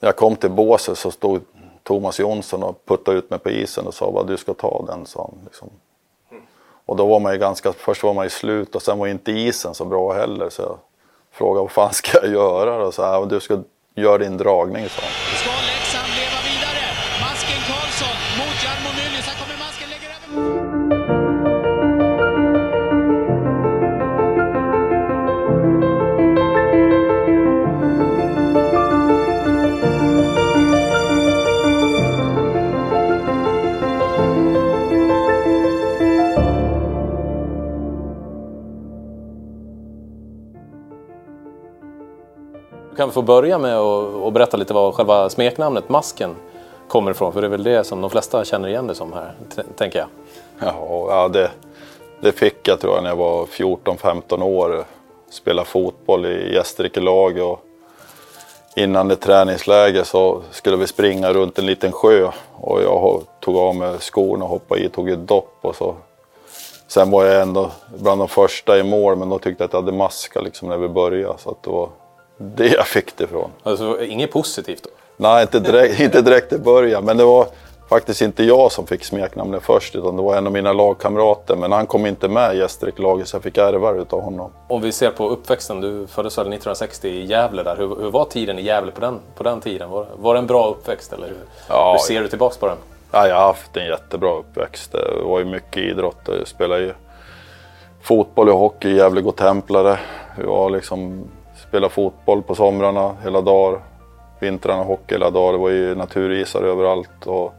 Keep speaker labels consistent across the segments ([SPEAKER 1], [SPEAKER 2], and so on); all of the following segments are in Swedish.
[SPEAKER 1] När jag kom till båset så stod Thomas Jonsson och puttade ut mig på isen och sa vad du ska ta den, sa han. Liksom. Och då var man ju ganska, först var man ju slut och sen var inte isen så bra heller så jag frågade vad fan ska jag göra? Och så här, du ska göra din dragning, sa han.
[SPEAKER 2] Du vi få börja med att berätta lite vad själva smeknamnet Masken kommer ifrån, för det är väl det som de flesta känner igen det som här, tänker jag.
[SPEAKER 1] Ja, det, det fick jag tror jag när jag var 14-15 år. Spelade fotboll i Gästrikelag och innan det träningsläger så skulle vi springa runt en liten sjö och jag tog av mig skorna och hoppade i, tog ett dopp och så. Sen var jag ändå bland de första i mål men då tyckte jag att jag hade maska liksom när vi började så att det var det jag fick det ifrån.
[SPEAKER 2] Alltså, inget positivt då?
[SPEAKER 1] Nej, inte direkt, inte direkt i början. Men det var faktiskt inte jag som fick smeknamnet först, utan det var en av mina lagkamrater. Men han kom inte med i Gästrike-laget, så jag fick ärva det utav honom.
[SPEAKER 2] Om vi ser på uppväxten, du föddes väl 1960 i Gävle där. Hur, hur var tiden i Gävle på den, på den tiden? Var, var det en bra uppväxt eller hur,
[SPEAKER 1] Ja,
[SPEAKER 2] hur ser du tillbaks på den?
[SPEAKER 1] Ja, jag har haft en jättebra uppväxt. Det var ju mycket idrott. Jag spelade ju fotboll och hockey i Gävle Godtemplare. Jag liksom spelade fotboll på somrarna hela dagar. Vintrarna hockey hela dagar. Det var ju naturisar överallt. Och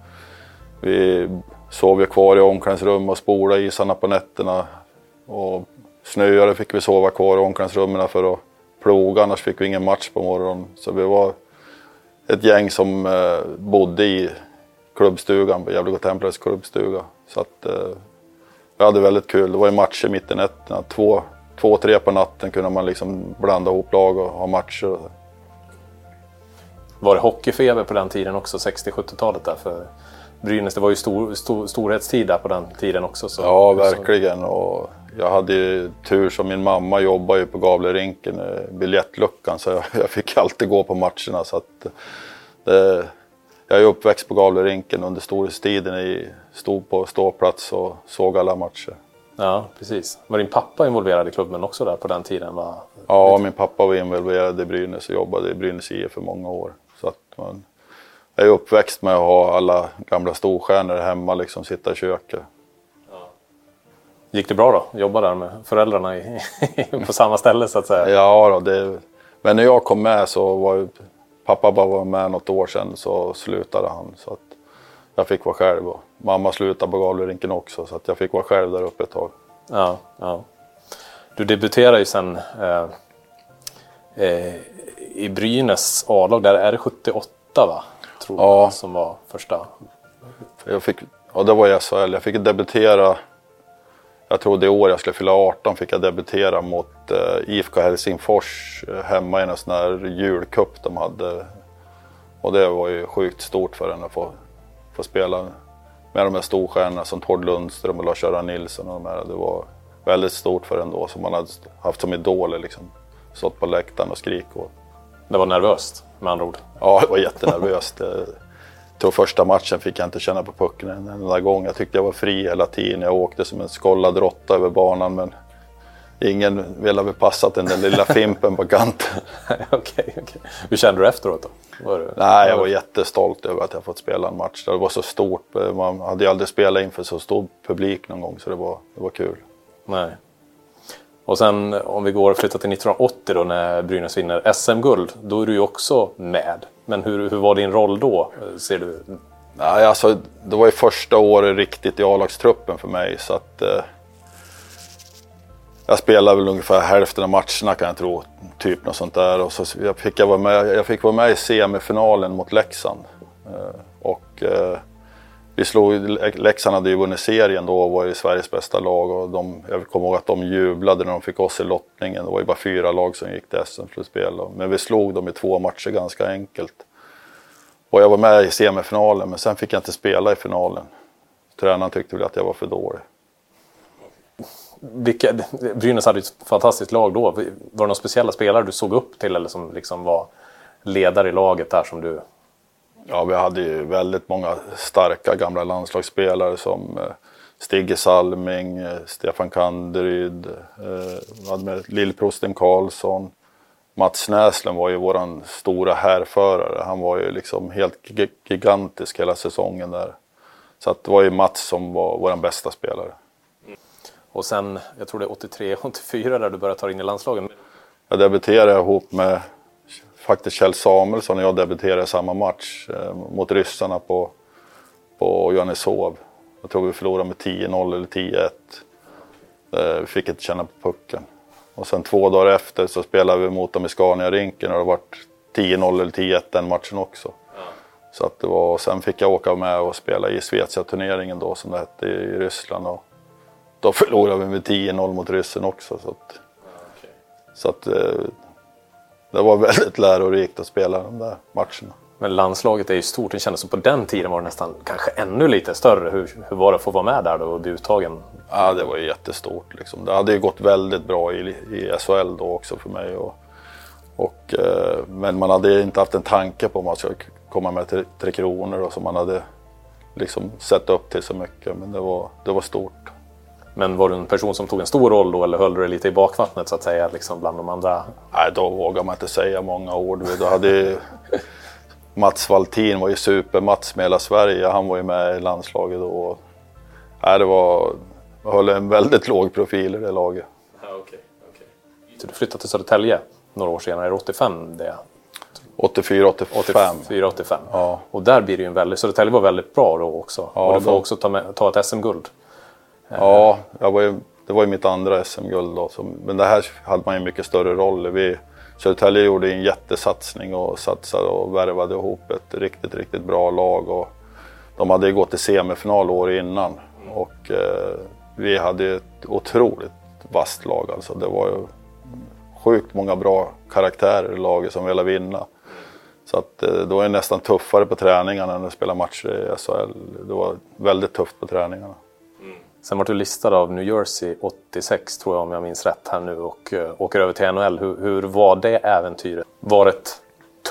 [SPEAKER 1] vi sov ju kvar i omklädningsrum och spolade isarna på nätterna. Och snöade fick vi sova kvar i omklädningsrummen för att ploga, annars fick vi ingen match på morgonen. Så vi var ett gäng som eh, bodde i klubbstugan, på Gävle Godtemplares klubbstuga. Så att eh, vi hade väldigt kul. Det var ju matcher mitt i nätterna. Två, två, tre på natten kunde man liksom blanda ihop lag och ha matcher.
[SPEAKER 2] Var det hockeyfeber på den tiden också, 60-70-talet där? För Brynäs, det var ju stor, stor, storhetstid där på den tiden också. Så,
[SPEAKER 1] Ja, verkligen. Och jag hade ju tur som min mamma jobbade ju på Gavlerinken, eh, biljettluckan, så jag, jag fick alltid gå på matcherna. Så att, det, jag är uppväxt på Gavlerinken under storhetstiden, i- stod på ståplats och såg alla matcher.
[SPEAKER 2] Ja, precis. Var din pappa involverad i klubben också där på den tiden? Va?
[SPEAKER 1] Ja, min pappa var involverad i Brynäs och jobbade i Brynäs IF för många år. Så att man, jag är uppväxt med att ha alla gamla storstjärnor hemma, liksom sitta i köket.
[SPEAKER 2] Gick det bra då? Jobba där med föräldrarna i, på samma ställe så att säga?
[SPEAKER 1] Ja, då, det, men när jag kom med så var pappa bara var med något år sedan så slutade han. Så att jag fick vara själv och mamma slutade på Gavlerinken också så att jag fick vara själv där uppe ett tag.
[SPEAKER 2] Ja, ja. Du debuterade ju sen eh, eh, i Brynäs A-lag. Där är det 78 va? Tror
[SPEAKER 1] Ja.
[SPEAKER 2] jag, som var första.
[SPEAKER 1] Jag fick, ja, det var i SHL. Jag fick debutera, jag tror det år jag skulle fylla 18 fick jag debutera mot eh, IFK Helsingfors eh, hemma i en sån här julcup de hade. Och det var ju sjukt stort för en att få, få spela med de här storstjärnorna som Tord Lundström och Lars-Göran Nilsson och de här. Det var väldigt stort för en då som man hade haft som idoler liksom. Stått på läktaren och skrikit åt.
[SPEAKER 2] Det var nervöst med andra ord.
[SPEAKER 1] Ja, det var jättenervöst. Jag tror första matchen fick jag inte känna på pucken en enda gång. Jag tyckte jag var fri hela tiden. Jag åkte som en skållad råtta över banan men ingen ville väl passat den där lilla fimpen på kanten.
[SPEAKER 2] okej, okej. Hur kände du efteråt då? Var du...
[SPEAKER 1] Nej, jag var jättestolt över att jag fått spela en match. Det var så stort. Man hade ju aldrig spelat inför så stor publik någon gång så det var, det var kul.
[SPEAKER 2] Nej. Och sen om vi går och flyttar till 1980 då när Brynäs vinner SM-guld. Då är du ju också med. Men hur, hur var din roll då? Ser du?
[SPEAKER 1] Nej, alltså, det var ju första året riktigt i A-lagstruppen för mig så att eh, jag spelade väl ungefär hälften av matcherna kan jag tro, typ något sånt där. Och så jag fick jag, vara med, jag fick vara med i semifinalen mot Leksand. Eh, och eh, vi slog, Leksand hade ju vunnit serien då och var ju Sveriges bästa lag. Och de, jag kommer ihåg att de jublade när de fick oss i lottningen. Det var ju bara fyra lag som gick till SM-slutspel. Men vi slog dem i två matcher ganska enkelt. Och jag var med i semifinalen men sen fick jag inte spela i finalen. Tränaren tyckte väl att jag var för dålig.
[SPEAKER 2] Vilka, Brynäs hade ju ett fantastiskt lag då. Var det några speciella spelare du såg upp till eller som liksom var ledare i laget där som du...
[SPEAKER 1] Ja, vi hade ju väldigt många starka gamla landslagsspelare som eh, Stigge Salming, eh, Stefan Kanderyd, eh, Lill-Prosten Karlsson. Mats Näslund var ju våran stora härförare. Han var ju liksom helt gigantisk hela säsongen där. Så att det var ju Mats som var vår bästa spelare.
[SPEAKER 2] Och sen, jag tror det är 83-84 där du började ta in i landslagen.
[SPEAKER 1] Jag debuterade ihop med faktiskt Kjell Samuelsson och jag debuterade samma match eh, mot ryssarna på, på Johanneshov. Jag tror vi förlorade med 10-0 eller 10-1. Eh, vi fick inte känna på pucken. Och sen två dagar efter så spelade vi mot dem i Scania-rinken och det var 10-0 eller 10-1 den matchen också. Ja. Så att det var, sen fick jag åka med och spela i Svezia-turneringen då som det hette i Ryssland. Och då förlorade vi med 10-0 mot ryssen också. Så att, okay. så att eh, det var väldigt lärorikt att spela de där matcherna.
[SPEAKER 2] Men landslaget är ju stort. Det kändes som på den tiden var det nästan kanske ännu lite större. Hur, hur var det att få vara med där då och bli uttagen?
[SPEAKER 1] Ja, det var ju jättestort. Liksom. Det hade ju gått väldigt bra i, i SHL då också för mig. Och, och, eh, men man hade inte haft en tanke på om man skulle komma med till Tre Kronor och som man hade liksom sett upp till så mycket. Men det var, det var stort.
[SPEAKER 2] Men var du en person som tog en stor roll då eller höll du dig lite i bakvattnet så att säga liksom bland de andra?
[SPEAKER 1] Nej, då vågar man inte säga många ord. Då hade Mats Valtin var ju super-Mats med hela Sverige. Han var ju med i landslaget då. Nej, det var, jag höll en väldigt låg profil i det laget.
[SPEAKER 2] Ja, okay, okay. Du flyttade till Södertälje några år senare, är det 85 det?
[SPEAKER 1] 84, 85.
[SPEAKER 2] 84, 85. Ja. Och där blir det ju en väldigt, Södertälje var väldigt bra då också. Ja, och du får då... också ta, med, ta ett SM-guld.
[SPEAKER 1] Ja, jag var ju, det var ju mitt andra SM-guld då. Så, men det här hade man ju mycket större roll i. Södertälje gjorde en jättesatsning och satsade och värvade ihop ett riktigt, riktigt bra lag. Och de hade ju gått till semifinal år innan och eh, vi hade ett otroligt vasst lag alltså. Det var ju sjukt många bra karaktärer i laget som ville vinna. Så att eh, det var ju nästan tuffare på träningarna än att spela matcher i SHL. Det var väldigt tufft på träningarna.
[SPEAKER 2] Sen var du listad av New Jersey 86 tror jag om jag minns rätt här nu och uh, åker över till NHL. Hur, hur, var det äventyret? Var det ett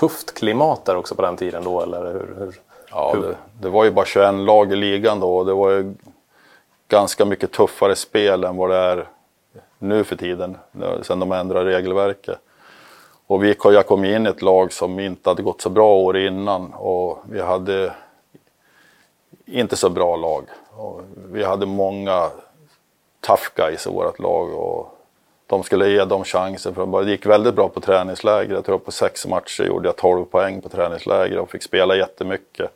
[SPEAKER 2] tufft klimat där också på den tiden då eller hur? hur
[SPEAKER 1] ja, hur? Det, det, var ju bara 21 lag i ligan då och det var ju ganska mycket tuffare spel än vad det är nu för tiden sen de ändrade regelverket. Och vi, jag kom in i ett lag som inte hade gått så bra år innan och vi hade inte så bra lag. Och vi hade många tough guys i vårt lag och de skulle ge dem chansen. För det gick väldigt bra på träningsläger. Jag tror på sex matcher gjorde jag 12 poäng på träningsläger och fick spela jättemycket.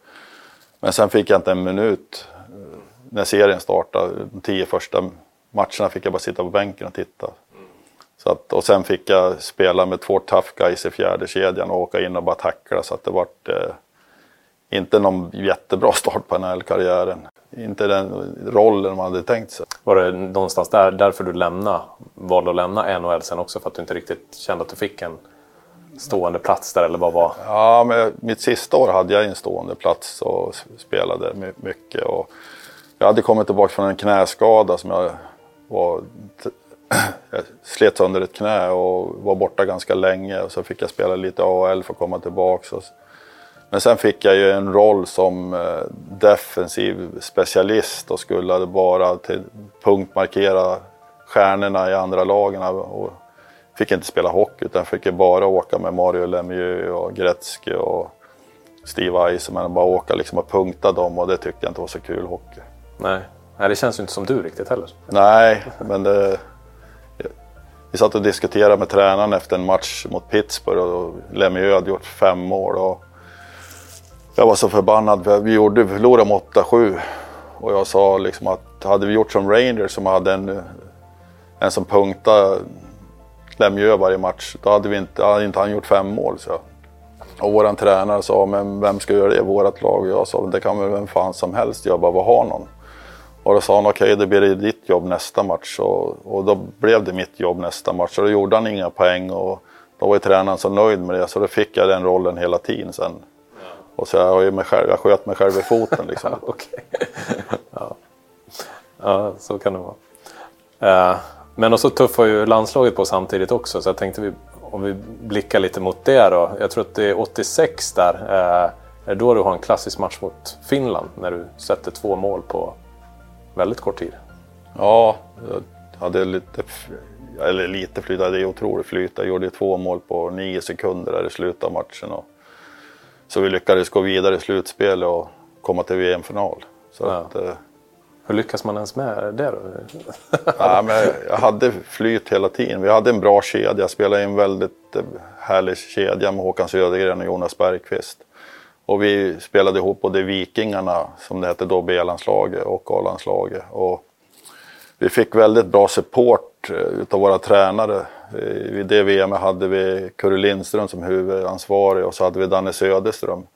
[SPEAKER 1] Men sen fick jag inte en minut eh, när serien startade. De tio första matcherna fick jag bara sitta på bänken och titta. Så att, och sen fick jag spela med två tough guys i fjärde kedjan och åka in och bara tackla så att det vart eh, inte någon jättebra start på NHL-karriären. Inte den rollen man hade tänkt sig.
[SPEAKER 2] Var det någonstans där, därför du lämnade, valde att lämna NHL sen också? För att du inte riktigt kände att du fick en stående plats där eller vad var?
[SPEAKER 1] Ja, men mitt sista år hade jag en stående plats och spelade mycket. Och jag hade kommit tillbaka från en knäskada som jag var jag slet sönder ett knä och var borta ganska länge och så fick jag spela lite AHL för att komma tillbaka. Men sen fick jag ju en roll som eh, defensiv specialist och skulle bara till punktmarkera stjärnorna i andra lagen. Och fick inte spela hockey utan fick bara åka med Mario Lemieux och Gretzky och Steve Eisenman. Bara åka liksom och punkta dem och det tyckte jag inte var så kul hockey.
[SPEAKER 2] Nej, Nej det känns ju inte som du riktigt heller.
[SPEAKER 1] Nej, men det... Vi satt och diskuterade med tränaren efter en match mot Pittsburgh och Lemieux hade gjort fem mål. Och jag var så förbannad. Vi, gjorde, vi förlorade med 8-7. Och jag sa liksom att hade vi gjort som Rangers som hade en, en som punktade Lemieux varje match, då hade, vi inte, hade inte han gjort fem mål. Så. Och våran tränare sa, men vem ska göra det i vårat lag? Och jag sa, det kan väl vem fan som helst göra, bara ha någon. Och då sa han, okej okay, det blir det ditt jobb nästa match. Och, och då blev det mitt jobb nästa match. Och då gjorde han inga poäng och då var ju tränaren så nöjd med det. Så då fick jag den rollen hela tiden sen. Och så jag, mig själv, jag sköt mig själv i foten liksom.
[SPEAKER 2] okay. ja. ja, så kan det vara. Uh, men också tuffar ju landslaget på samtidigt också. Så jag tänkte vi, om vi blickar lite mot det då. Jag tror att det är 86 där. Eh, är det då du har en klassisk match mot Finland när du sätter två mål på väldigt kort tid?
[SPEAKER 1] Ja, jag hade lite, eller lite flyt, det är otroligt flyt. Jag gjorde två mål på nio sekunder där i slutet av matchen. Och, så vi lyckades gå vidare i slutspelet och komma till VM-final. Så
[SPEAKER 2] Ja.
[SPEAKER 1] att, eh,
[SPEAKER 2] Hur lyckas man ens med det då?
[SPEAKER 1] Ja, men jag hade flyt hela tiden. Vi hade en bra kedja. Jag spelade i en väldigt eh, härlig kedja med Håkan Södergren och Jonas Bergqvist. Och vi spelade ihop både Vikingarna, som det hette då, B-landslaget och A-landslaget. Och vi fick väldigt bra support eh, utav våra tränare. Eh, Vid det VM hade vi Curre Lindström som huvudansvarig och så hade vi Danne Söderström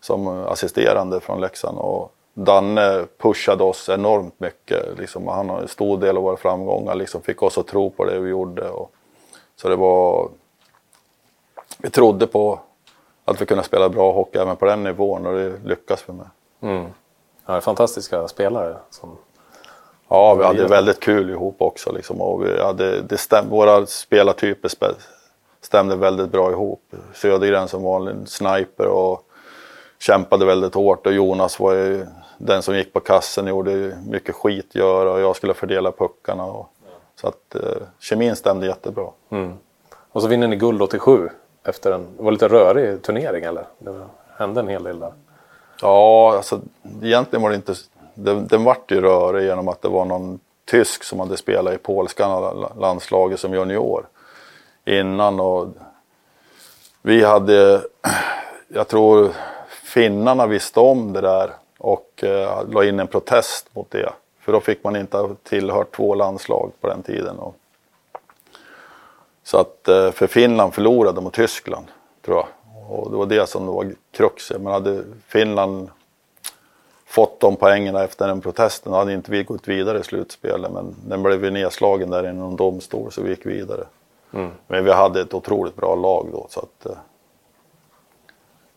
[SPEAKER 1] som assisterande från Leksand. Och Danne pushade oss enormt mycket. Liksom, han har en stor del av våra framgångar, liksom, fick oss att tro på det vi gjorde. Och, så det var... Vi trodde på att vi kunde spela bra hockey även på den nivån och det lyckas vi med.
[SPEAKER 2] Mm. Ja, det är fantastiska spelare. Som...
[SPEAKER 1] Ja, vi hade väldigt kul ihop också. Liksom, och vi hade, det stäm, våra spelartyper stämde väldigt bra ihop. Södergren som en sniper och kämpade väldigt hårt och Jonas var ju den som gick på kassen och gjorde mycket skit göra och jag skulle fördela puckarna. Och, så att eh, kemin stämde jättebra.
[SPEAKER 2] Och så vinner ni guld 87 efter en... Det var lite rörig turnering eller? Det hände en hel del där.
[SPEAKER 1] Ja, alltså egentligen var det inte... Den, den vart ju rörig genom att det var någon tysk som hade spelat i polska landslaget som junior innan. Och vi hade... Jag tror finnarna visste om det där och eh, la in en protest mot det. För då fick man inte ha tillhört två landslag på den tiden. Och, så att, eh, för Finland förlorade mot Tyskland, tror jag. Och det var det som var kruxet. Men hade Finland fått de poängen efter den protesten hade inte vi gått vidare i slutspelet. Men den blev vi nedslagen där i någon domstol så vi gick vidare. Men vi hade ett otroligt bra lag då. Så att, eh,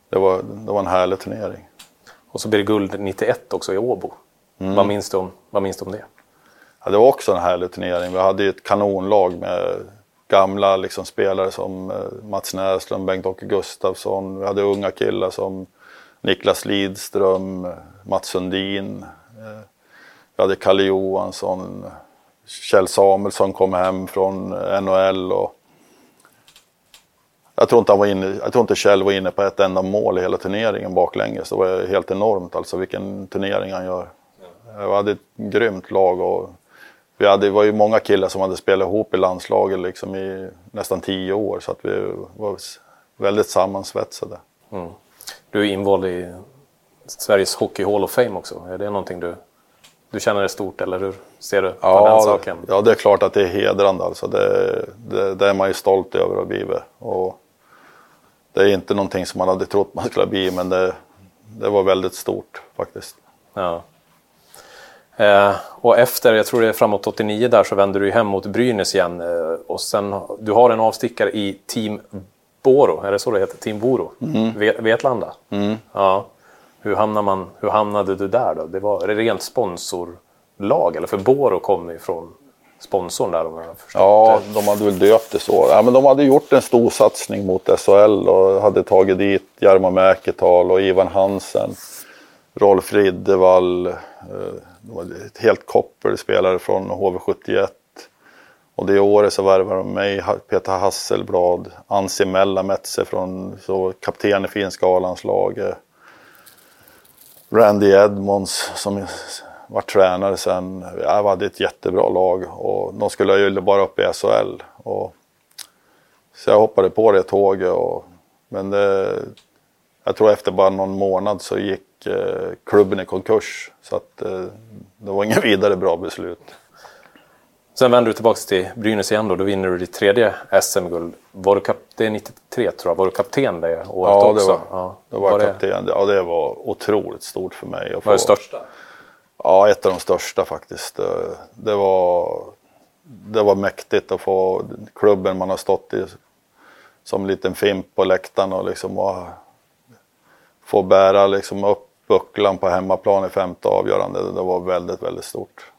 [SPEAKER 1] det, var, det var en härlig turnering.
[SPEAKER 2] Och så blir det guld 91 också i Åbo. Vad, minns du om, vad minns du om det?
[SPEAKER 1] Ja, det var också en härlig turnering. Vi hade ju ett kanonlag med gamla liksom, spelare som eh, Mats Näslund, Bengt-Åke Gustafsson. Vi hade unga killar som Niklas Lidström, Mats Sundin. eh, Vi hade Kalle Johansson, Kjell Samuelsson kom hem från NHL. Och jag, tror inte han var inne, jag tror inte Kjell var inne på ett enda mål i hela turneringen baklänges. Det var helt enormt alltså vilken turnering han gör. Vi hade ett grymt lag och vi hade, det var ju många killar som hade spelat ihop i landslaget liksom i nästan tio år så att vi var väldigt sammansvetsade.
[SPEAKER 2] Du är invald i Sveriges Hockey Hall of Fame också. Är det någonting du, du känner är stort eller hur ser du på den
[SPEAKER 1] Ja,
[SPEAKER 2] saken?
[SPEAKER 1] ja, det är klart att det är hedrande alltså. Det, det, det är man ju stolt över att ha blivit. Och det är inte någonting som man hade trott man skulle bli men det, det var väldigt stort faktiskt.
[SPEAKER 2] Ja. Eh, och efter, jag tror det är framåt 89 där, så vänder du hem mot Brynäs igen. Eh, och sen, du har en avstickare i Team Boro, är det så det heter? Team Boro? Ve- Vetlanda? Ja. Hur, hamnar man, hur hamnade du där då? Det var det rent sponsorlag? Eller för Boro kommer ju från sponsorn där om jag förstått
[SPEAKER 1] Ja,
[SPEAKER 2] det.
[SPEAKER 1] de hade väl döpt det så. Ja, men de hade gjort en stor satsning mot SHL och hade tagit dit Jarmo Mäkital och Ivan Hansen. Rolf Riddervall. eh, ett helt koppel spelare från HV71. Och det året så värvade de mig, Peter Hasselblad, Ansi Mellametse från så kapten i finska A-landslaget. Randy Edmonds som var tränare sen. Jag hade ett jättebra lag och de skulle ju bara upp i SHL. Och, så jag hoppade på det tåget. Och, men det, jag tror efter bara någon månad så gick eh, klubben i konkurs. Så att, eh, det var inget vidare bra beslut.
[SPEAKER 2] Sen vänder du tillbaka till Brynäs igen då. Då vinner du ditt tredje SM-guld. Var du kap- det är 93 tror jag. Var du kapten det året
[SPEAKER 1] Ja, det
[SPEAKER 2] också?
[SPEAKER 1] var,
[SPEAKER 2] Ja.
[SPEAKER 1] det var
[SPEAKER 2] Var
[SPEAKER 1] jag kapten. Ja, det var otroligt stort för mig. att
[SPEAKER 2] Var det
[SPEAKER 1] få-
[SPEAKER 2] största?
[SPEAKER 1] Ja, ett av de största faktiskt. Det var, det var mäktigt att få klubben man har stått i som liten fimp på läktaren och liksom och få bära liksom upp bucklan på hemmaplan i femte avgörande. Det var väldigt, väldigt stort.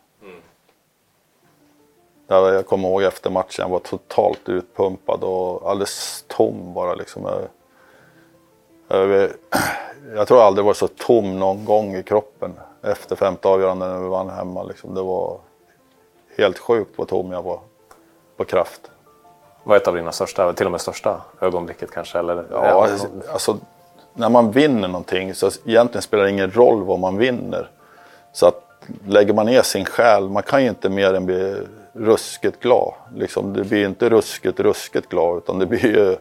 [SPEAKER 1] Jag, jag kommer ihåg efter matchen, jag var totalt utpumpad och alldeles tom bara liksom. Jag, jag, jag tror jag aldrig varit så tom någon gång i kroppen efter femte avgörande när vi vann hemma. Liksom. Det var helt sjukt vad tom jag var på kraft.
[SPEAKER 2] Var ett av dina största, till och med största ögonblicket kanske? Eller?
[SPEAKER 1] Ja, alltså, när man vinner någonting så egentligen spelar det ingen roll vad man vinner. Så att lägger man ner sin själ, man kan ju inte mer än bli ruskigt glad. Liksom, det blir inte ruskigt, ruskigt glad utan det blir ju...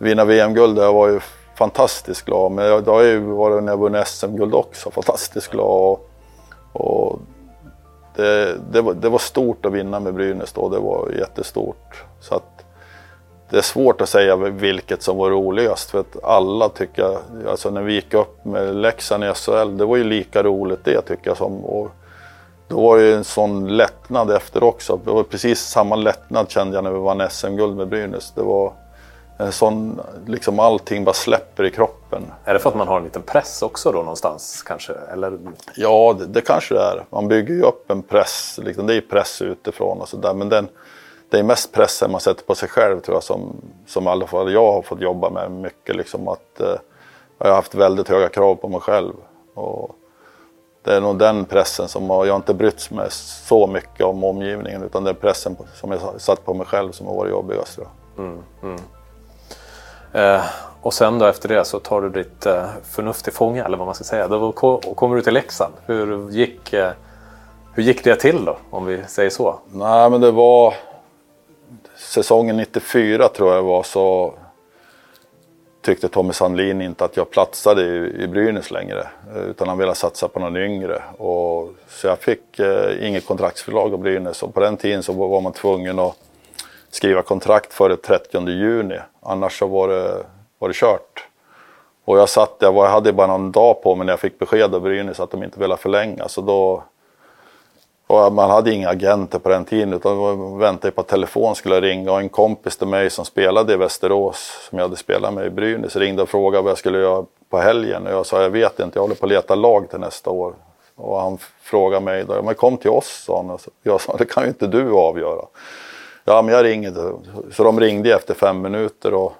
[SPEAKER 1] Vinna VM-guld, jag var ju fantastiskt glad. Men jag, det har ju varit när jag vunnit SM-guld också, fantastiskt glad. Och, och det, det, var, det var stort att vinna med Brynäs då, det var jättestort. Så att det är svårt att säga vilket som var roligast för att alla tycker, alltså när vi gick upp med Leksand i SHL, det var ju lika roligt det tycker jag som. Och då var det en sån lättnad efter också. Det var precis samma lättnad kände jag när vi vann SM-guld med Brynäs. Det var en sån, liksom allting bara släpper i kroppen.
[SPEAKER 2] Är det för att man har en liten press också då någonstans kanske? Eller?
[SPEAKER 1] Ja, det, det kanske det är. Man bygger ju upp en press, liksom, det är press utifrån och sådär. Men den, det är mest pressen man sätter på sig själv tror jag som, som i alla fall jag har fått jobba med mycket. Liksom att, eh, jag har haft väldigt höga krav på mig själv. Och det är nog den pressen som jag inte brytt mig så mycket om omgivningen utan det är pressen som jag satt på mig själv som har varit jobbigast. Mm, mm.
[SPEAKER 2] Eh, och sen då efter det så tar du ditt eh, förnuft till fånga eller vad man ska säga. Då kommer du till Leksand. Hur gick, eh, hur gick det till då om vi säger så?
[SPEAKER 1] Nej men det var säsongen 94 tror jag det var så tyckte Tommy Sandlin inte att jag platsade i, i Brynäs längre. Eh, utan han ville satsa på någon yngre. Och, så jag fick eh, inget kontraktsförslag av Brynäs. Och på den tiden så var man tvungen att skriva kontrakt före 30 juni. Annars så var det, var det kört. Och jag satt, jag, var, jag hade bara någon dag på mig när jag fick besked av Brynäs att de inte ville förlänga. Så då, och man hade inga agenter på den tiden utan väntade på att telefon skulle ringa och en kompis till mig som spelade i Västerås, som jag hade spelat med i Brynäs, ringde och frågade vad jag skulle göra på helgen. Och jag sa, jag vet inte, jag håller på att leta lag till nästa år. Och han frågade mig, då, men kom till oss, sa han. Jag sa, det kan ju inte du avgöra. Ja, men jag ringer. Så de ringde efter fem minuter. Och,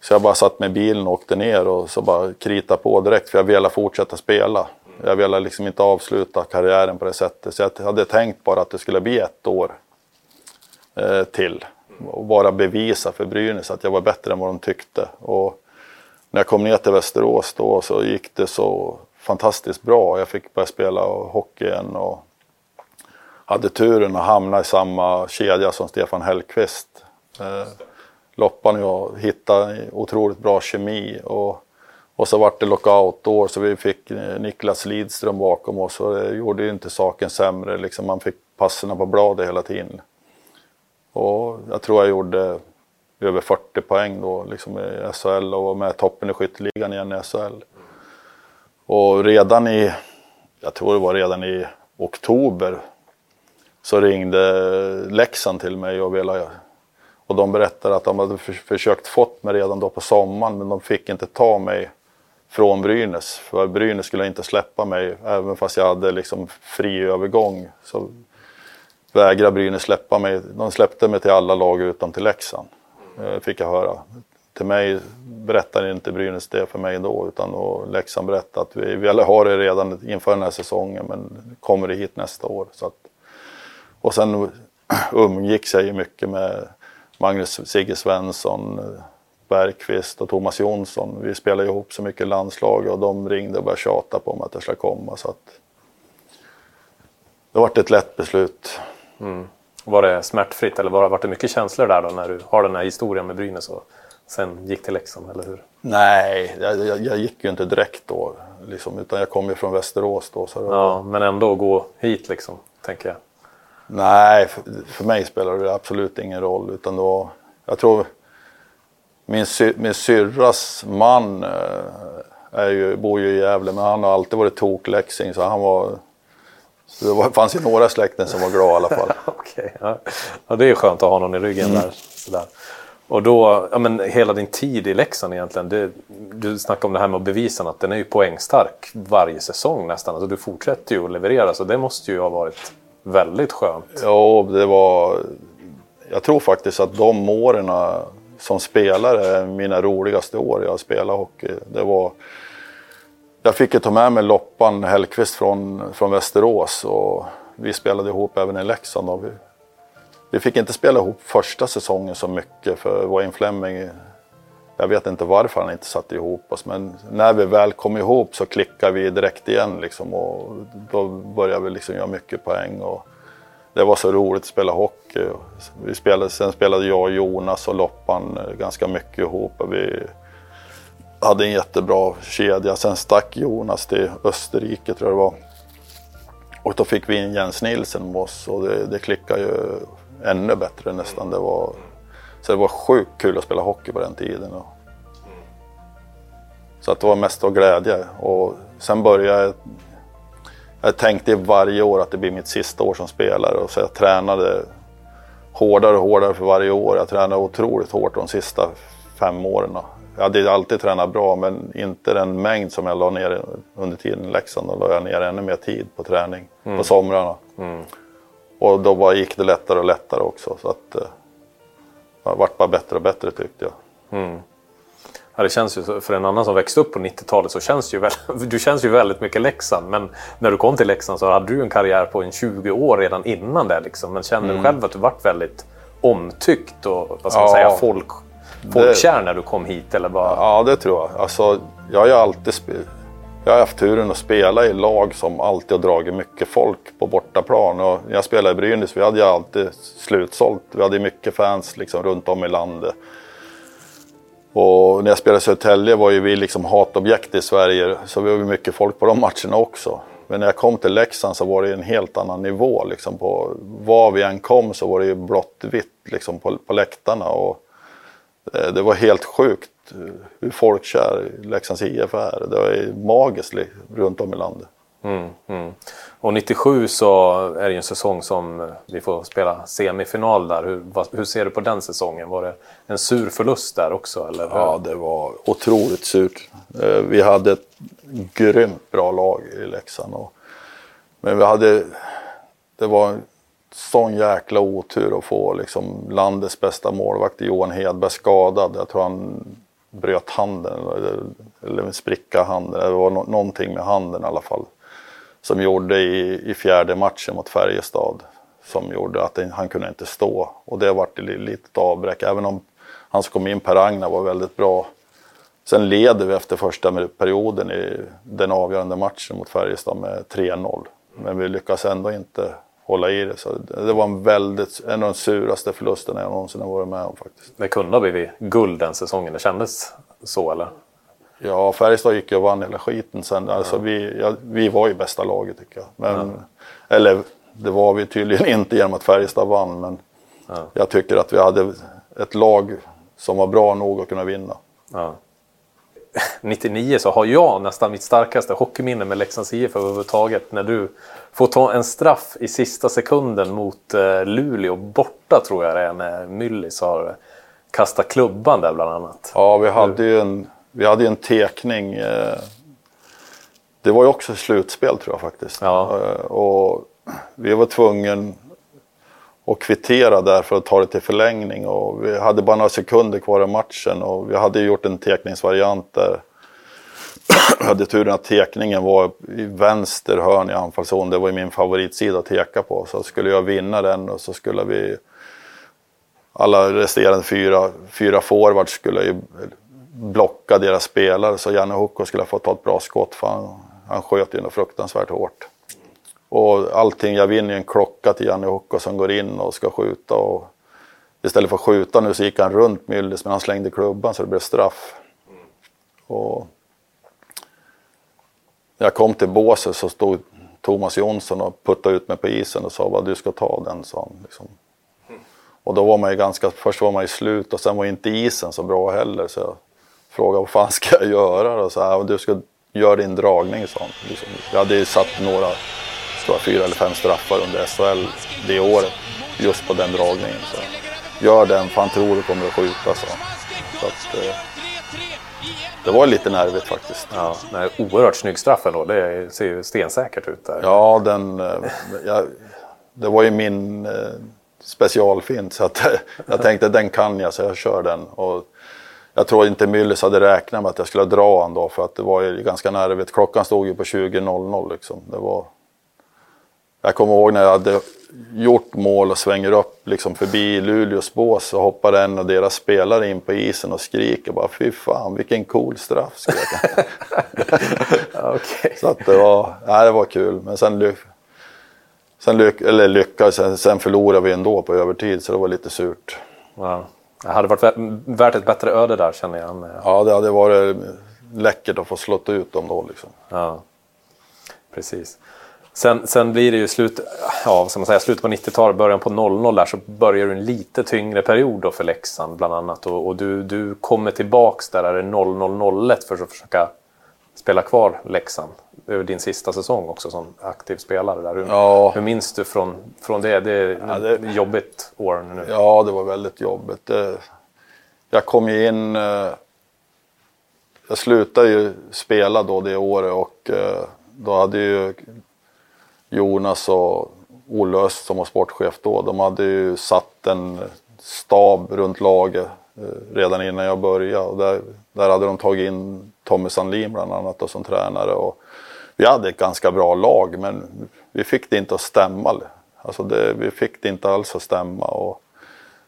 [SPEAKER 1] så jag bara satt med bilen och åkte ner och så bara krita på direkt för jag ville fortsätta spela. Jag ville liksom inte avsluta karriären på det sättet. Så jag hade tänkt bara att det skulle bli ett år eh, till. Och bara bevisa för Brynäs att jag var bättre än vad de tyckte. Och när jag kom ner till Västerås då så gick det så fantastiskt bra. Jag fick börja spela hockey igen och hade turen att hamna i samma kedja som Stefan Hellqvist. Eh, Loppan och jag hittade otroligt bra kemi. Och och så vart det lockoutår så vi fick eh, Niklas Lidström bakom oss och det gjorde ju inte saken sämre. Liksom man fick passerna på bladet hela tiden. Och jag tror jag gjorde över 40 poäng då liksom i SHL och var med toppen i skytteligan igen i SHL. Och redan i, jag tror det var redan i oktober så ringde Leksand till mig och ville och de berättade att de hade försökt fått mig redan då på sommaren men de fick inte ta mig från Brynäs. För Brynäs skulle inte släppa mig även fast jag hade liksom fri övergång. Så vägrade Brynäs släppa mig. De släppte mig till alla lag utom till Leksand. Eh, fick jag höra. Till mig berättade inte Brynäs det för mig då utan då Leksand berättade att vi ville ha det redan inför den här säsongen men kommer det hit nästa år. Så att, och sen umgicks jag ju mycket med Magnus Sigge Svensson, Bergqvist och Thomas Jonsson. Vi spelade ihop så mycket landslag och de ringde och började tjata på mig att jag skulle komma. Så att det var ett lätt beslut.
[SPEAKER 2] Mm. Var det smärtfritt eller var, var det mycket känslor där då när du har den här historien med Brynäs och sen gick till Leksand, eller hur?
[SPEAKER 1] Nej, jag, jag, jag, gick ju inte direkt då. Liksom, utan jag kom ju från Västerås då. Så
[SPEAKER 2] var... Ja, men ändå gå hit liksom, tänker jag.
[SPEAKER 1] Nej, för, för mig spelar det absolut ingen roll. Utan då, jag tror min, sy min syrras man äh, är ju, bor ju i Gävle men han har alltid varit tokläxing så han var så det var, fanns ju några släkten som var glada i alla fall.
[SPEAKER 2] okay, ja. ja. det är skönt att ha någon i ryggen mm. där. Sådär. Och då, ja men hela din tid i Leksand egentligen. Det, du snackade om det här med bevisa att den är ju poängstark varje säsong nästan. Alltså du fortsätter ju att leverera så det måste ju ha varit väldigt skönt.
[SPEAKER 1] Ja, det var... Jag tror faktiskt att de åren som spelare mina roligaste år jag spelade spelat hockey. Det var... Jag fick ju ta med mig Loppan Hellqvist från, från Västerås och vi spelade ihop även i Leksand. Och vi, vi fick inte spela ihop första säsongen så mycket för Wayne Fleming, jag vet inte varför han inte satte ihop oss men när vi väl kom ihop så klickade vi direkt igen liksom och då började vi liksom göra mycket poäng. Och det var så roligt att spela hockey. Vi spelade, sen spelade jag, Jonas och Loppan eh, ganska mycket ihop. Och vi hade en jättebra kedja. Sen stack Jonas till Österrike tror jag det var. Och då fick vi in Jens Nilsen med oss och det, det klickade ju ännu bättre nästan. Det var, så det var sjukt kul att spela hockey på den tiden. Så att det var mest av glädje. Och sen började jag... Jag tänkte varje år att det blir mitt sista år som spelare och så jag tränade hårdare och hårdare för varje år. Jag tränade otroligt hårt de sista fem åren. Jag hade alltid tränat bra men inte den mängd som jag la ner under tiden i Leksand. Då la jag ner ännu mer tid på träning mm. på somrarna. Mm. Och då bara gick det lättare och lättare också. Så att, eh, det vart bara bättre och bättre tyckte jag. Mm.
[SPEAKER 2] Ja, det känns ju, för en annan som växte upp på 90-talet så känns det ju väldigt, du känns ju väldigt mycket Leksand. Men när du kom till Leksand så hade du en karriär på en 20 år redan innan det. Liksom. Men kände mm. du själv att du vart väldigt omtyckt och vad ska man ja, säga, folk, folkkär det, när du kom hit? Eller bara...
[SPEAKER 1] Ja, det tror jag. Alltså, jag har ju alltid jag har haft turen att spela i lag som alltid har dragit mycket folk på bortaplan. Och när jag spelade i Brynäs, vi hade ju alltid slutsålt. Vi hade mycket fans liksom runt om i landet. Och när jag spelade i Södertälje var ju vi liksom hatobjekt i Sverige, så vi var ju mycket folk på de matcherna också. Men när jag kom till Leksand så var det en helt annan nivå. Liksom på, var vi än kom så var det ju blått vitt liksom på, på läktarna. Och eh, det var helt sjukt eh, hur folkkär Leksands IF är. Det är magiskt runt om i landet. Mm,
[SPEAKER 2] mm. Och 97 så är det ju en säsong som eh, vi får spela semifinal där. Hur, hur, ser du på den säsongen? Var det en sur förlust där också? Eller?
[SPEAKER 1] Ja, det var otroligt surt. Eh, vi hade ett grymt bra lag i Leksand. Och, men vi hade, det var en sån jäkla otur att få liksom landets bästa målvakt Johan Hedberg skadad. Jag tror han bröt handen eller, eller en spricka handen. Det var no någonting med handen i alla fall. Som gjorde i, i fjärde matchen mot Färjestad. Som gjorde att han kunde inte stå. Och det vart ett litet avbräck. Även om han som kom in, Per Agna, var väldigt bra. Sen leder vi efter första perioden i den avgörande matchen mot Färjestad med 3-0. Men vi lyckas ändå inte hålla i det. Så det var en väldigt, en av de suraste förlusterna jag någonsin har varit med om faktiskt.
[SPEAKER 2] Det kunde ha blivit guld den säsongen, det kändes så eller?
[SPEAKER 1] Ja, Färjestad gick ju och vann hela skiten sen. Alltså, ja. vi, ja, vi var ju bästa laget tycker jag. Men, ja. Eller det var vi tydligen inte genom att Färjestad vann. Men jag tycker att vi hade ett lag som var bra nog att kunna vinna.
[SPEAKER 2] 99 så har jag nästan mitt starkaste hockeyminne med Leksands IF överhuvudtaget. När du får ta en straff i sista sekunden mot eh, Luleå borta tror jag det är när Myllys har kastat klubban där bland annat.
[SPEAKER 1] Ja, vi hade ju en, vi hade en tekning. Eh, det var ju också slutspel tror jag faktiskt. Ja. Eh, och vi var tvungna att kvittera där för att ta det till förlängning. Och vi hade bara några sekunder kvar i matchen och vi hade gjort en tekningsvariant där jag hade turen att tekningen var i vänster hörn i anfallszon. Det var ju min favoritsida att teka på. Så skulle jag vinna den och så skulle vi... Alla resterande fyra, fyra forwards skulle ju blocka deras spelare. Så Janne Hukko skulle få ta ett bra skott för han, han sköt ju något fruktansvärt hårt. Och allting, jag vinner ju en klocka till Janne Hukko som går in och ska skjuta. Och istället för att skjuta nu så gick han runt Myllys men han slängde klubban så det blev straff. Och när jag kom till båset så stod Thomas Jonsson och puttade ut mig på isen och sa vad du ska ta den, sa han. Liksom. Och då var man ju ganska, först var man ju slut och sen var inte isen så bra heller så jag frågade vad fan ska jag göra? Och så här, du ska göra din dragning, sa han. Liksom. Jag hade ju satt några, tror fyra eller fem straffar under SHL det året just på den dragningen. Så. Gör den, fan tror du kommer att skjuta, han. Så att, eh, det var lite nervigt faktiskt.
[SPEAKER 2] Ja, nej, oerhört snygg straff ändå. Det ser ju stensäkert ut där.
[SPEAKER 1] Ja, den... Eh, jag, det var ju min eh, specialfint så att jag tänkte den kan jag så jag kör den. Och jag tror inte Myllys hade räknat med att jag skulle dra han då för att det var ju ganska nervigt. Klockan stod ju på 20.00 liksom. Det var... Jag kommer ihåg när jag hade gjort mål och svänger upp liksom förbi Luleås bås så hoppar en av deras spelare in på isen och skriker bara fy fan vilken cool straff skrek
[SPEAKER 2] okay.
[SPEAKER 1] Så att det var, nej, det var kul men sen, lyck, sen lyck, eller lyckades, sen, sen förlorade vi ändå på övertid så det var lite surt.
[SPEAKER 2] Ja. Det hade varit värt ett bättre öde där känner jag. Med...
[SPEAKER 1] Ja det hade varit läckert att få slått ut dem då liksom.
[SPEAKER 2] Ja, precis. Sen, sen blir det ju slut, ja, som man säger, slutet på 90-talet, början på 00 där så börjar du en lite tyngre period då för Leksand bland annat. Och, och du, du kommer tillbaks där, är det 00-01 för att försöka spela kvar Leksand. Över din sista säsong också som aktiv spelare där. Hur,
[SPEAKER 1] Ja.
[SPEAKER 2] hur minns du från, från det? Det är
[SPEAKER 1] Ja, det-
[SPEAKER 2] jobbigt år nu.
[SPEAKER 1] Ja, det var väldigt jobbigt. Det, jag kom ju in... eh, Jag slutade ju spela då det året och eh, då hade ju Jonas och Olle Öst som var sportchef då, de hade ju satt en stab runt laget eh, redan innan jag började. Och där, där hade de tagit in Tommy Sandlin bland annat då, som tränare. Och vi hade ett ganska bra lag men vi fick det inte att stämma. Alltså det, vi fick det inte alls att stämma. Och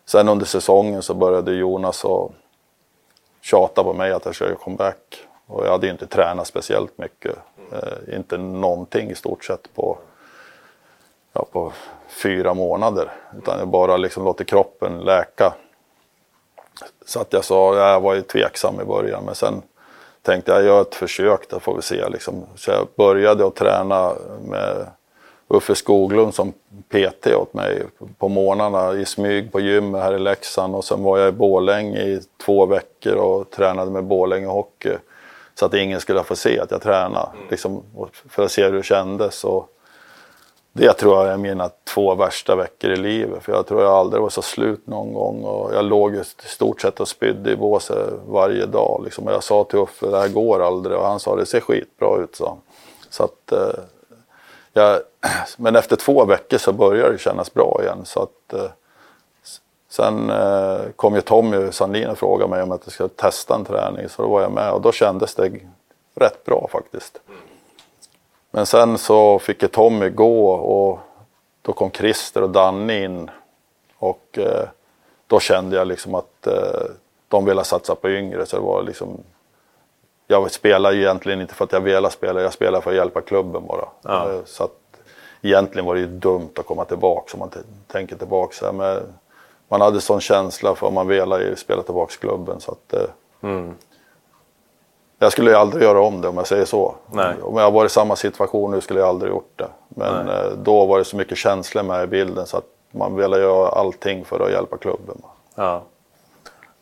[SPEAKER 1] sen under säsongen så började Jonas och tjata på mig att jag skulle göra comeback. Och jag hade ju inte tränat speciellt mycket. Eh, inte någonting i stort sett på, ja, på fyra månader. Utan jag bara liksom låter kroppen läka. Så att jag sa, jag var ju tveksam i början men sen tänkte jag, jag gör ett försök, då får vi se liksom. Så jag började att träna med Uffe Skoglund som PT åt mig på morgnarna i smyg på gymmet här i Leksand och sen var jag i Borlänge i två veckor och tränade med Borlänge Hockey. Så att ingen skulle få se att jag tränade, liksom, för att se hur det kändes. Och det tror jag är mina två värsta veckor i livet. För jag tror jag aldrig var så slut någon gång. Och jag låg i stort sett och spydde i båset varje dag. Liksom. Och jag sa till Uffe, det här går aldrig. Och han sa, det ser skitbra ut, Så. Så att, eh, jag, men efter två veckor så började det kännas bra igen. Så att, eh, sen eh, kom ju Tommy Sandin och frågade mig om jag skulle testa en träning. Så då var jag med och då kändes det rätt bra faktiskt. Men sen så fick jag Tommy gå och då kom Christer och Danne in. Och eh, då kände jag liksom att eh, de ville satsa på yngre. Så det var liksom, jag spelar ju egentligen inte för att jag ville spela, jag spelar för att hjälpa klubben bara.
[SPEAKER 2] Ja.
[SPEAKER 1] Eh, Så att egentligen var det ju dumt att komma tillbaka om man tänker tillbaka. Så här, men man hade sån känsla för att man ju spela tillbaka klubben. Så att, eh,
[SPEAKER 2] Mm.
[SPEAKER 1] Jag skulle aldrig göra om det om jag säger så.
[SPEAKER 2] Nej.
[SPEAKER 1] Om jag var i samma situation nu skulle jag aldrig gjort det. Men eh, då var det så mycket känslor med i bilden så att man ville göra allting för att hjälpa klubben.
[SPEAKER 2] Ja,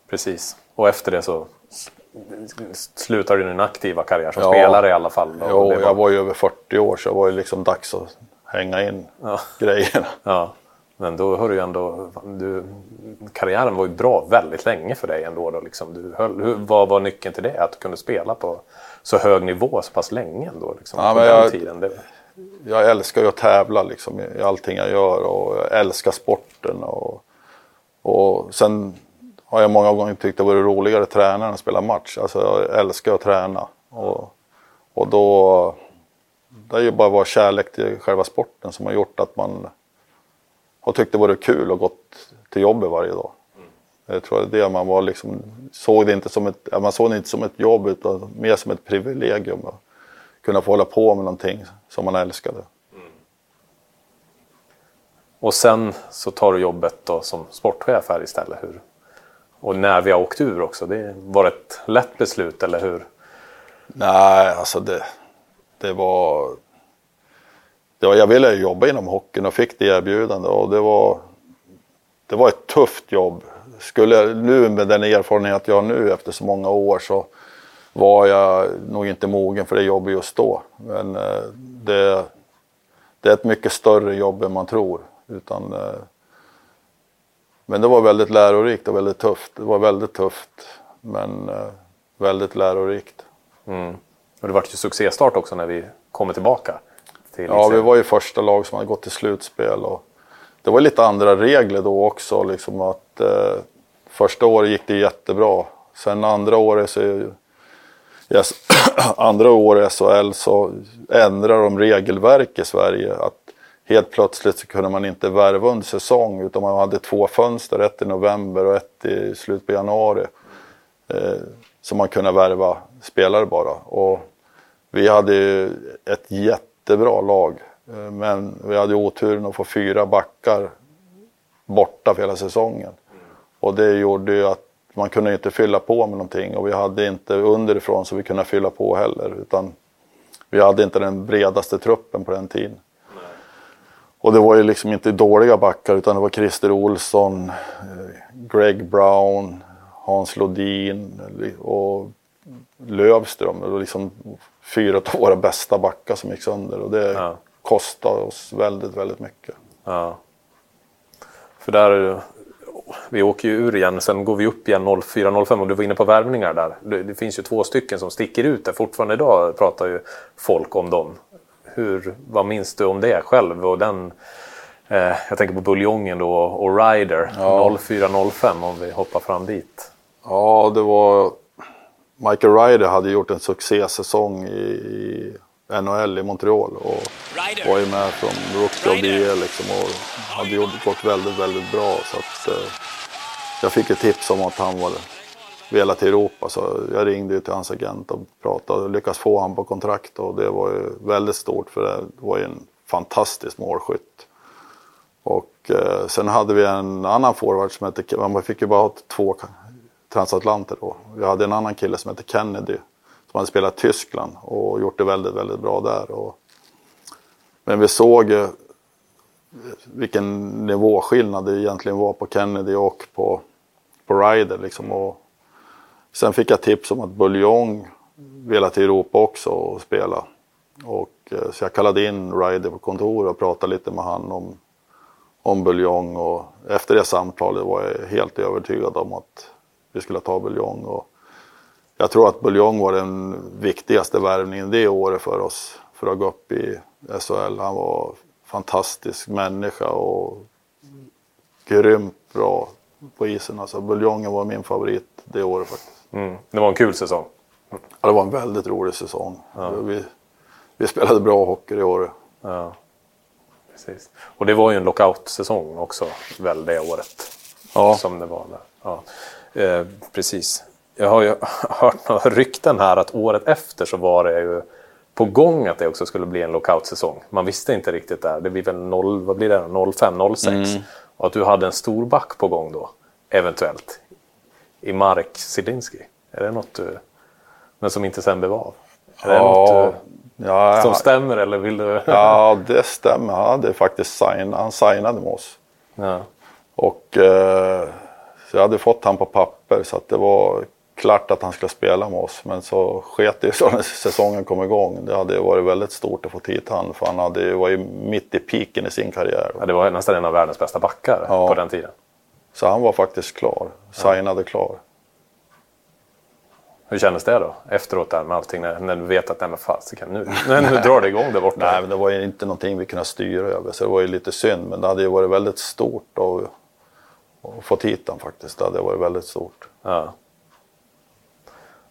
[SPEAKER 2] precis. Och efter det så s- slutar du din aktiva karriär som
[SPEAKER 1] Ja.
[SPEAKER 2] spelare i alla fall. Och
[SPEAKER 1] Jo,
[SPEAKER 2] var-
[SPEAKER 1] jag var ju över 40 år så det var ju liksom dags att hänga in
[SPEAKER 2] Ja.
[SPEAKER 1] grejerna.
[SPEAKER 2] Ja, men då har du ändå... Du, karriären var ju bra väldigt länge för dig ändå. Då, liksom. du höll, hur, vad var nyckeln till det? Att du kunde spela på så hög nivå så pass länge ändå? Liksom,
[SPEAKER 1] Ja,
[SPEAKER 2] på den
[SPEAKER 1] jag-
[SPEAKER 2] tiden. Det,
[SPEAKER 1] Jag älskar ju att tävla liksom, i allting jag gör och jag älskar sporten. Och, och sen har jag många gånger tyckt det varit roligare att träna än att spela match. Alltså jag älskar att träna. Och, och då, det är ju bara vår kärlek till själva sporten som har gjort att man har tyckt det varit kul och gått till jobbet varje dag. Jag tror det man var liksom, såg det inte som ett, man såg det inte som ett jobb utan mer som ett privilegium. Att kunna få hålla på med någonting som man älskade.
[SPEAKER 2] och sen så tar du jobbet då som sportchef här istället. Hur, och när vi har åkt ur också. Det var ett lätt beslut, eller hur?
[SPEAKER 1] Nej, alltså det, det var... Det var jag ville ju jobba inom hockeyn och fick det erbjudande och det var, det var ett tufft jobb. Skulle, jag- nu med den erfarenhet jag har nu efter så många år så var jag nog inte mogen för det jobbet just då. Men eh, det, det är ett mycket större jobb än man tror. Utan, eh, men det var väldigt lärorikt och väldigt tufft. Det var väldigt tufft men eh, väldigt lärorikt.
[SPEAKER 2] Mm. Och det vart ju succéstart också när vi kommer tillbaka. Till
[SPEAKER 1] Ja, vi
[SPEAKER 2] serien.
[SPEAKER 1] var ju första lag som hade gått till slutspel och det var lite andra regler då också. Liksom att, eh, första året gick det jättebra. Sen andra året så yes, andra året i SHL så ändrade de regelverk i Sverige. Att helt plötsligt så kunde man inte värva under säsong utan man hade två fönster, ett i november och ett i slutet på januari. Eh, så man kunde värva spelare bara. Och vi hade ju ett jättebra lag. Eh, men vi hade oturen att få fyra backar borta för hela säsongen. Och det gjorde ju att man kunde inte fylla på med någonting och vi hade inte underifrån så vi kunde fylla på heller. Utan vi hade inte den bredaste truppen på den tiden. Och det var ju liksom inte dåliga backar utan det var Christer Olsson, eh, Greg Brown, Hans Lodin och Lövström. Och liksom fyra av våra bästa backar som gick sönder och det ja. kostade oss väldigt, väldigt mycket.
[SPEAKER 2] Ja. För där, vi åker ju ur igen, sen går vi upp igen 04-05 och du var inne på värvningar där. Det, finns ju två stycken som sticker ut där. Fortfarande idag pratar ju folk om dem. Hur, vad minns du om det själv? Och den, eh, jag tänker på Buljongen då och Ryder ja. 04-05 om vi hoppar fram dit.
[SPEAKER 1] Ja, det var... Michael Ryder hade gjort en succésäsong i, i NHL i Montreal och var ju med från Rookie of the Year liksom och hade gjort, gått väldigt, väldigt bra. Så att, eh, jag fick ett tips om att han var velat till Europa så jag ringde till hans agent och pratade och lyckades få honom på kontrakt och det var ju väldigt stort för det var ju en fantastisk målskytt. Och eh, sen hade vi en annan forward som hette, man fick ju bara ha två transatlanter då. Vi hade en annan kille som hette Kennedy som hade spelat i Tyskland och gjort det väldigt, väldigt bra där. Och, men vi såg eh, vilken nivåskillnad det egentligen var på Kennedy och på, på Ryder. Liksom. Och sen fick jag tips om att Buljong ville till Europa också och spela. Och, eh, så jag kallade in Ryder på kontoret och pratade lite med han om, om Buljong. Och efter det samtalet var jag helt övertygad om att vi skulle ta Buljong. Och jag tror att Buljong var den viktigaste värvningen det året för oss för att gå upp i SHL. Han var fantastisk människa och grymt bra på isen. Alltså Buljongen var min favorit det året faktiskt.
[SPEAKER 2] Mm. Det var en kul säsong.
[SPEAKER 1] Ja, det var en väldigt rolig säsong. Ja. Vi, vi spelade bra hockey i år.
[SPEAKER 2] Ja. Precis. Och det var ju en lockout-säsong också väl det året. Ja. Som det var där. Ja. Eh, precis. Jag har ju hört några rykten här att året efter så var det ju på gång att det också skulle bli en lockout-säsong. Man visste inte riktigt där. Det blir väl 0, vad blir det 05, 06. Mm. Och att du hade en stor back på gång då, eventuellt. I Marek Zielinski. Är det något du... Men som inte sen blev av? Är det ja, något du, ja, som stämmer eller vill du?
[SPEAKER 1] ja, det stämmer. Han hade faktiskt sign, han signade med oss. Ja. Och eh, så jag hade fått han på papper så att det var klart att han skulle spela med oss. Men så sket det så när säsongen kom igång. Det hade varit väldigt stort att få hit han för han hade, var ju mitt i piken i sin karriär.
[SPEAKER 2] Ja, det var nästan en av världens bästa backar ja. på den tiden.
[SPEAKER 1] Så han var faktiskt klar. Signade ja. klar.
[SPEAKER 2] Hur kändes det då efteråt där med allting när, när du vet att nej men fasiken nu, nu, nu drar det igång där borta?
[SPEAKER 1] Nej men det var ju inte någonting vi kunde styra över så det var ju lite synd men det hade ju varit väldigt stort att, att få hit honom faktiskt. Det hade varit väldigt stort. Ja.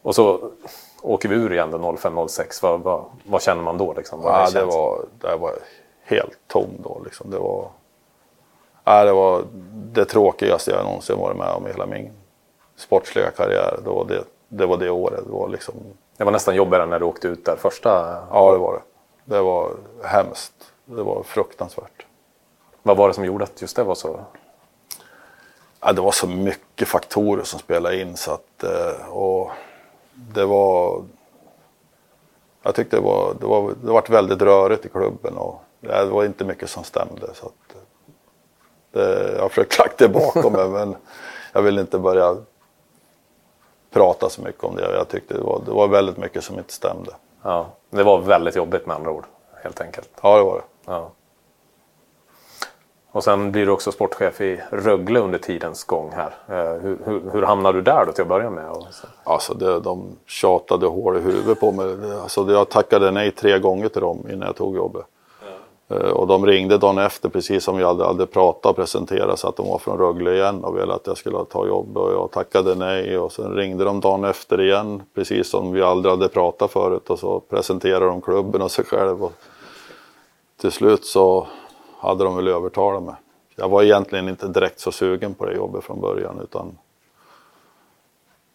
[SPEAKER 2] Och så åker vi ur igen då 05-06. Vad, vad, vad, känner man då? Liksom?
[SPEAKER 1] ja, det, var, det var helt tom då. Liksom. Det, var, ja, det var det tråkigaste jag någonsin varit med om i hela min sportsliga karriär. Det var det, det, var det året. Det var, liksom...
[SPEAKER 2] det var nästan jobbigare när du åkte ut där första?
[SPEAKER 1] Ja, det var det. Det var hemskt. Det var fruktansvärt.
[SPEAKER 2] Vad var det som gjorde att just det var så?
[SPEAKER 1] Ja, det var så mycket faktorer som spelade in så att, eh, och det var... Jag tyckte det var, det var, det var väldigt rörigt i klubben och det var inte mycket som stämde. Så att, det, jag har försökt lagt det bakom mig men jag vill inte börja prata så mycket om det. Jag tyckte det var, det var väldigt mycket som inte stämde.
[SPEAKER 2] Ja, det var väldigt jobbigt med andra ord, helt enkelt.
[SPEAKER 1] Ja, det var det. Ja.
[SPEAKER 2] Och sen blir du också sportchef i Rögle under tidens gång här. Eh, hur, hur, hur hamnade du där då till att börja med?
[SPEAKER 1] Alltså det, de tjatade hål i huvudet på mig. Alltså jag tackade nej tre gånger till dem innan jag tog jobbet. Eh, och de ringde dagen efter precis som vi hade, hade pratat och presenterat så att de var från Rögle igen och ville att jag skulle ta jobb och jag tackade nej och sen ringde de dagen efter igen precis som vi aldrig hade pratat förut och så presenterade de klubben och sig själv. Och till slut så hade de väl övertalat mig. Jag var egentligen inte direkt så sugen på det jobbet från början utan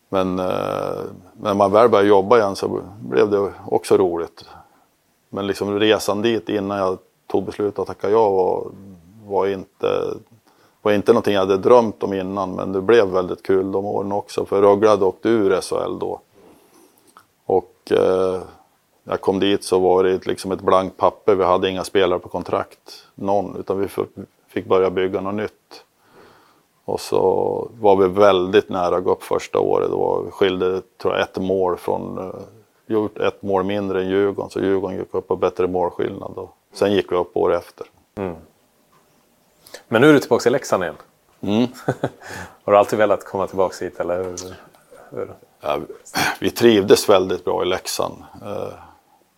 [SPEAKER 1] men eh, när man väl började jobba igen så blev det också roligt. Men liksom resan dit innan jag tog beslutet att tacka ja var, var, inte, var inte någonting jag hade drömt om innan men det blev väldigt kul de åren också för Rögle hade åkt ur SHL då. Och eh, jag kom dit så var det liksom ett blankt papper, vi hade inga spelare på kontrakt, någon, utan vi fick börja bygga något nytt. Och så var vi väldigt nära att gå upp första året. Då skilde tror jag, ett mål från, eh, gjort ett mål mindre än Djurgården, så Djurgården gick upp på bättre målskillnad. Och sen gick vi upp år efter. Mm.
[SPEAKER 2] Men nu är du tillbaka i Leksand igen.
[SPEAKER 1] Mm.
[SPEAKER 2] Har du alltid velat komma tillbaka hit eller hur? hur?
[SPEAKER 1] Ja, vi trivdes väldigt bra i Leksand.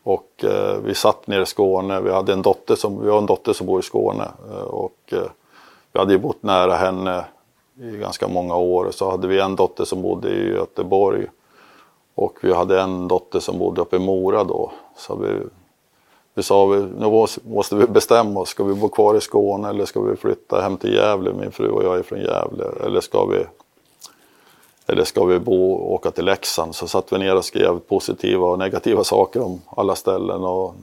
[SPEAKER 1] Och eh, vi satt nere i Skåne. Vi, hade en dotter som, vi har en dotter som bor i Skåne. Eh, och eh, vi hade ju bott nära henne i ganska många år. Så hade vi en dotter som bodde i Göteborg och vi hade en dotter som bodde uppe i Mora då. Så vi, vi sa vi, nu måste vi bestämma oss, ska vi bo kvar i Skåne eller ska vi flytta hem till Gävle? Min fru och jag är från Gävle. Eller ska vi, eller ska vi bo och åka till Leksand? Så satt vi ner och skrev positiva och negativa saker om alla ställen. Och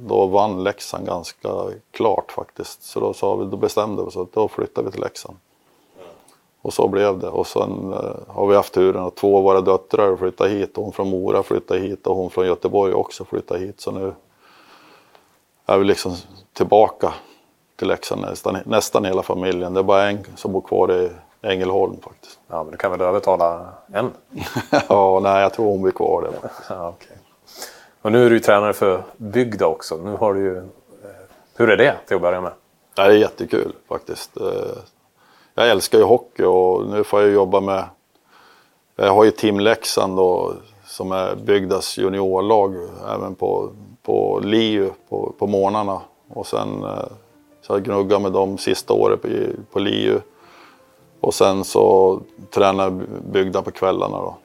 [SPEAKER 1] då vann Leksand ganska klart faktiskt. Så då, sa vi, då bestämde vi oss att då flyttar vi till Leksand. Och så blev det. Och sen eh, har vi haft turen att två av våra döttrar flyttade hit. Hon från Mora flyttade hit och hon från Göteborg också flyttade hit. Så nu är vi liksom tillbaka till Leksand nästan, nästan hela familjen. Det är bara en som bor kvar i Ängelholm faktiskt.
[SPEAKER 2] Ja, men du kan väl övertala en?
[SPEAKER 1] ja, nej, jag tror hon blir kvar där.
[SPEAKER 2] ja, okay. Och nu är du ju tränare för Bygda också. Nu har du ju... Eh, hur är det till att börja med?
[SPEAKER 1] Det är jättekul faktiskt. Eh, jag älskar ju hockey och nu får jag jobba med... Jag har ju Team Leksand då, som är Bygdas juniorlag även på, på LiU på, på morgnarna. Och sen eh, så jag gnuggat med dem sista året på, på LiU. Och sen så tränar jag Bygda på kvällarna då.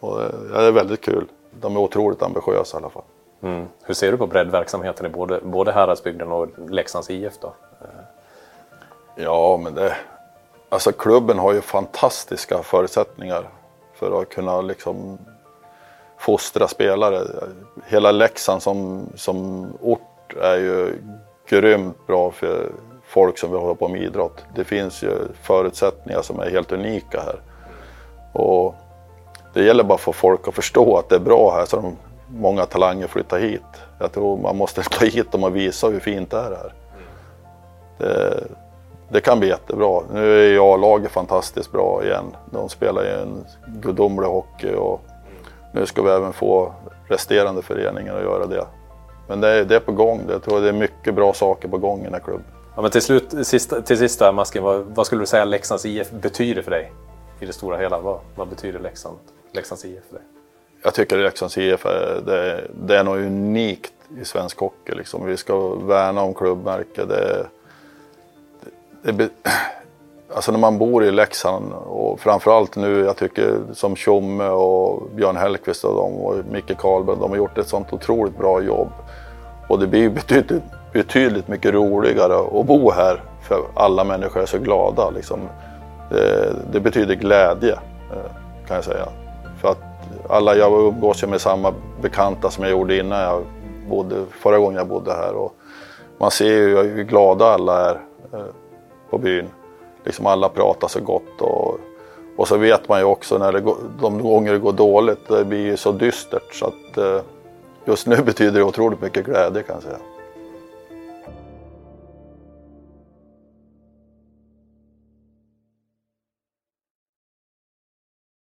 [SPEAKER 1] Och det är väldigt kul de är otroligt ambitiösa i alla fall.
[SPEAKER 2] Mm. Hur ser du på breddverksamheten i både, både Häradsbygden och Leksands IF då?
[SPEAKER 1] Ja, men det... Alltså klubben har ju fantastiska förutsättningar för att kunna liksom fostra spelare. Hela Leksand som, som ort är ju grymt bra för folk som vill hålla på med idrott. Det finns ju förutsättningar som är helt unika här. Och det gäller bara att få folk att förstå att det är bra här så de, många talanger flyttar hit. Jag tror man måste ta hit dem och visa hur fint det är här. Det, det kan bli jättebra. Nu är ju A-laget fantastiskt bra igen. De spelar ju en gudomlig hockey och nu ska vi även få resterande föreningar att göra det. Men det är, det är på gång. Jag tror det är mycket bra saker på gång i den här klubben.
[SPEAKER 2] Ja, men till slut, sista, till sist Masken, vad, vad, skulle du säga Leksands IF betyder för dig? I det stora hela, vad, vad betyder Leksand? Leksands IF för dig?
[SPEAKER 1] Jag tycker Leksands IF är, det, det är något unikt i svensk hockey. Liksom. Vi ska värna om klubbmärket. Det, det, det, alltså när man bor i Leksand och framförallt nu, jag tycker som Tjomme och Björn Hellkvist och, och Micke Karlberg, de har gjort ett sånt otroligt bra jobb. Och det blir betydligt, betydligt mycket roligare att bo här för alla människor är så glada. Liksom. Det, det betyder glädje eh, kan jag säga. För att alla, jag umgås ju med samma bekanta som jag gjorde innan jag bodde, förra gången jag bodde här. Och man ser ju hur glada alla är eh, på byn. Liksom alla pratar så gott. Och, och så vet man ju också när det går, de gånger det går dåligt, det blir ju så dystert så att eh, just nu betyder det otroligt mycket glädje kan jag säga.